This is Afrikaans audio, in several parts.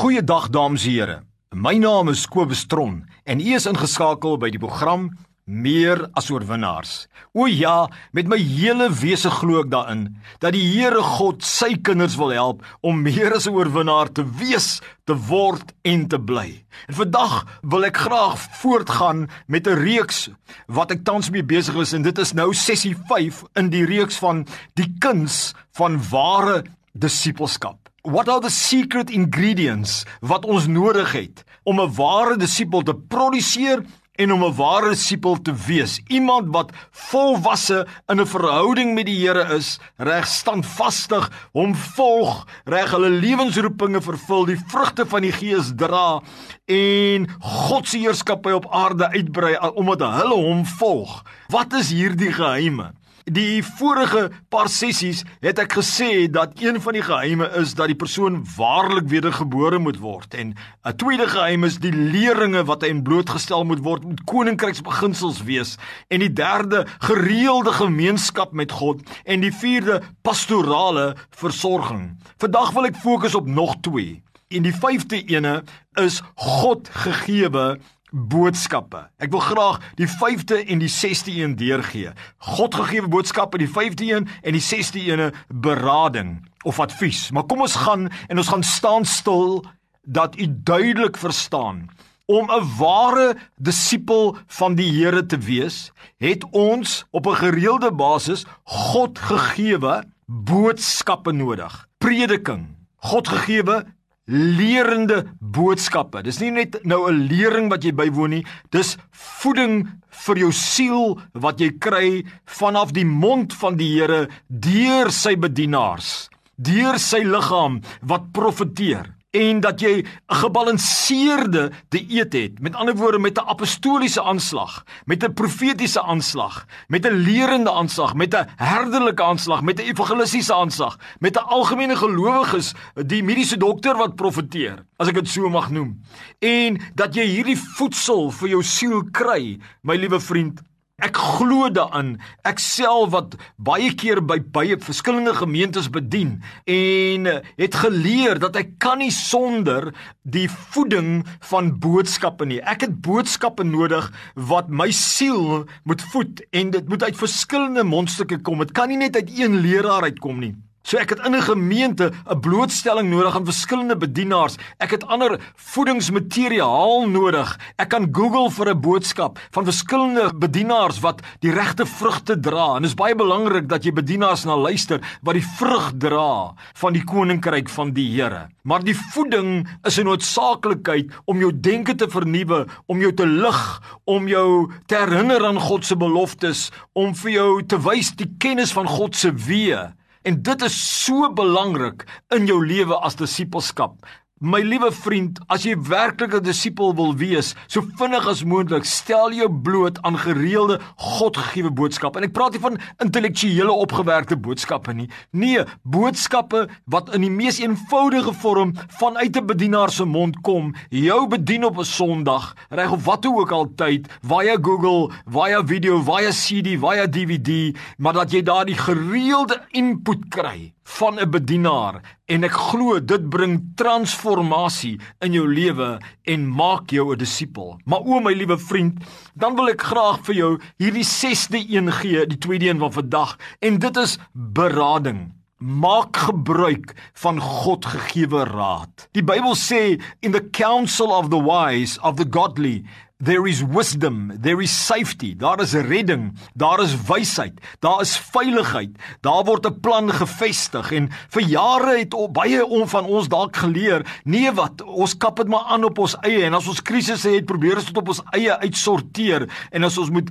Goeiedag dames en here. My naam is Kobus Tron en u is ingeskakel by die program Meer as oorwinnaars. O ja, met my hele wese glo ek daarin dat die Here God sy kinders wil help om meer as 'n oorwinnaar te wees, te word en te bly. En vandag wil ek graag voortgaan met 'n reeks wat ek tans mee besig is en dit is nou sessie 5 in die reeks van die kuns van ware disippelskap. What are the secret ingredients wat ons nodig het om 'n ware disipel te produseer en om 'n ware disipel te wees? Iemand wat volwasse in 'n verhouding met die Here is, reg standvastig, hom volg, reg hulle lewensroepinge vervul, die vrugte van die Gees dra en God se heerskappy op aarde uitbrei omdat hulle hom volg. Wat is hierdie geheime? Die vorige paar sessies het ek gesê dat een van die geheime is dat die persoon waarlik wedergebore moet word en 'n tweede geheim is die leringe wat hy in blootgestel moet word met koninkryksbeginsels wees en die derde gereelde gemeenskap met God en die vierde pastorale versorging. Vandag wil ek fokus op nog twee. En die vyfde ene is God gegeewe boodskappe. Ek wil graag die 5de en die 6de een deurgee. God gegeewe boodskappe, die 5de een en die 6de een berading of advies. Maar kom ons gaan en ons gaan staan stil dat u duidelik verstaan om 'n ware disipel van die Here te wees, het ons op 'n gereelde basis God gegeewe boodskappe nodig. Prediking, God gegeewe lerende boodskappe. Dis nie net nou 'n lering wat jy bywoon nie, dis voeding vir jou siel wat jy kry vanaf die mond van die Here deur sy bedienaars, deur sy liggaam wat profeteer en dat jy 'n gebalanseerde dieet het. Met ander woorde met 'n apostoliese aanslag, met 'n profetiese aanslag, met 'n lerende aanslag, met 'n herderlike aanslag, met 'n evangelistiese aanslag, met 'n algemene gelowiges, die mediese dokter wat profeteer, as ek dit so mag noem. En dat jy hierdie voedsel vir jou siel kry, my liewe vriend, Ek glo daarin. Ek self wat baie keer by baie verskillende gemeentes bedien en het geleer dat ek kan nie sonder die voeding van boodskappe nie. Ek het boodskappe nodig wat my siel moet voed en dit moet uit verskillende mondstukke kom. Dit kan nie net uit een leraar uitkom nie. So ek het in 'n gemeente 'n blootstelling nodig aan verskillende bedienaars. Ek het ander voedingsmateriaal nodig. Ek kan Google vir 'n boodskap van verskillende bedienaars wat die regte vrugte dra. En dit is baie belangrik dat jy bedienaars na luister wat die vrug dra van die koninkryk van die Here. Maar die voeding is 'n noodsaaklikheid om jou denke te vernuwe, om jou te lig, om jou te herinner aan God se beloftes, om vir jou te wys die kennis van God se weë. En dit is so belangrik in jou lewe as disipelskap. My liewe vriend, as jy werklik 'n disipel wil wees, so vinnig as moontlik, stel jou bloot aan gereelde Godgegewe boodskappe. En ek praat nie van intellektuele opgewerkte boodskappe nie. Nee, boodskappe wat in die mees eenvoudige vorm vanuit 'n bedienaar se mond kom, jou bedien op 'n Sondag, reg of wat ook al tyd, via Google, via video, via CD, via DVD, maar dat jy daardie gereelde input kry van 'n bedienaar en ek glo dit bring transformasie in jou lewe en maak jou 'n disipel. Maar o my liewe vriend, dan wil ek graag vir jou hierdie 6de een gee, die tweede een van vandag en dit is berading. Maak gebruik van God gegeewe raad. Die Bybel sê in the counsel of the wise of the godly There is wisdom, there is safety, daar is redding, daar is wysheid, daar is veiligheid. Daar word 'n plan gevestig en vir jare het baie om van ons dalk geleer, nee wat, ons kap dit maar aan op ons eie en as ons krisisse het, probeer ons dit op ons eie uitsorteer en as ons moet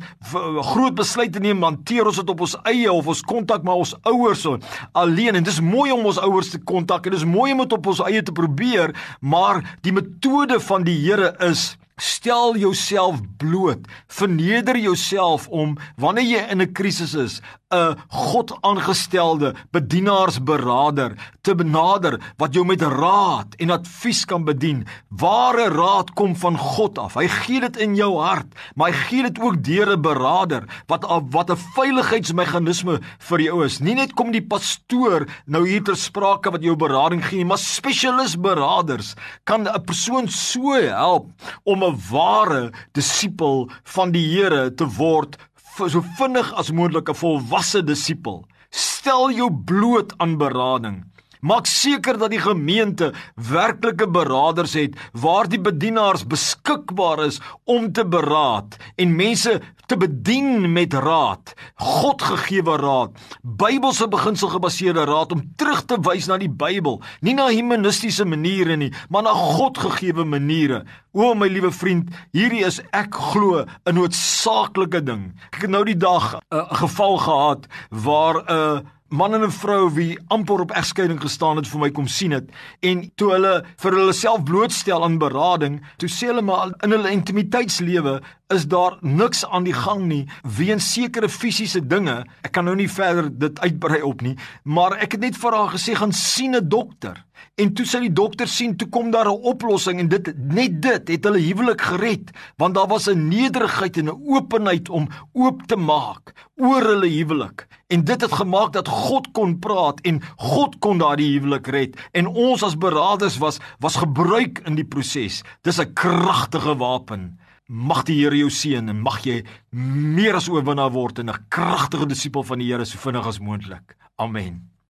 groot besluite neem, hanteer ons dit op ons eie of ons kontak maar ons ouers so alleen en dis mooi om ons ouers te kontak en dis mooi om dit op ons eie te probeer, maar die metode van die Here is Stel jouself bloot. Verneder jouself om wanneer jy in 'n krisis is, 'n God aangestelde bedienaarsberader te benader wat jou met raad en advies kan bedien. Ware raad kom van God af. Hy gee dit in jou hart, maar hy gee dit ook deur 'n berader wat wat 'n veiligheidsmeganisme vir jou is. Nie net kom die pastoor nou hier ter sprake wat jou berading gee, maar spesialis beraders kan 'n persoon so help om 'n ware disipel van die Here te word so vinnig as moontlik 'n volwasse disipel. Stel jou bloot aan berading. Maak seker dat die gemeente werklike beraders het waar die bedienaars beskikbaar is om te beraad en mense te bedien met raad, Godgegewe raad, Bybelse beginsel gebaseerde raad om terug te wys na die Bybel, nie na humanistiese maniere nie, maar na Godgegewe maniere. O my liewe vriend, hierdie is ek glo 'n noodsaaklike ding. Ek het nou die dag 'n geval gehad waar 'n uh, man en 'n vrou wie amper op egskeiding gestaan het vir my kom sien het. En toe hulle vir hulle self blootstel aan berading toe sê hulle maar in hulle intimiteitslewe is daar niks aan die gang nie weens sekere fisiese dinge ek kan nou nie verder dit uitbrei op nie maar ek het net vir haar gesê gaan sien 'n dokter En toe sy die dokter sien, toe kom daar 'n oplossing en dit net dit het hulle huwelik gered, want daar was 'n nederigheid en 'n openheid om oop te maak oor hulle huwelik. En dit het gemaak dat God kon praat en God kon daardie huwelik red en ons as beraders was was gebruik in die proses. Dis 'n kragtige wapen. Mag die Here jou seën en mag jy meer as oorwinnaar word en 'n kragtige disipel van die Here so vinnig as moontlik. Amen.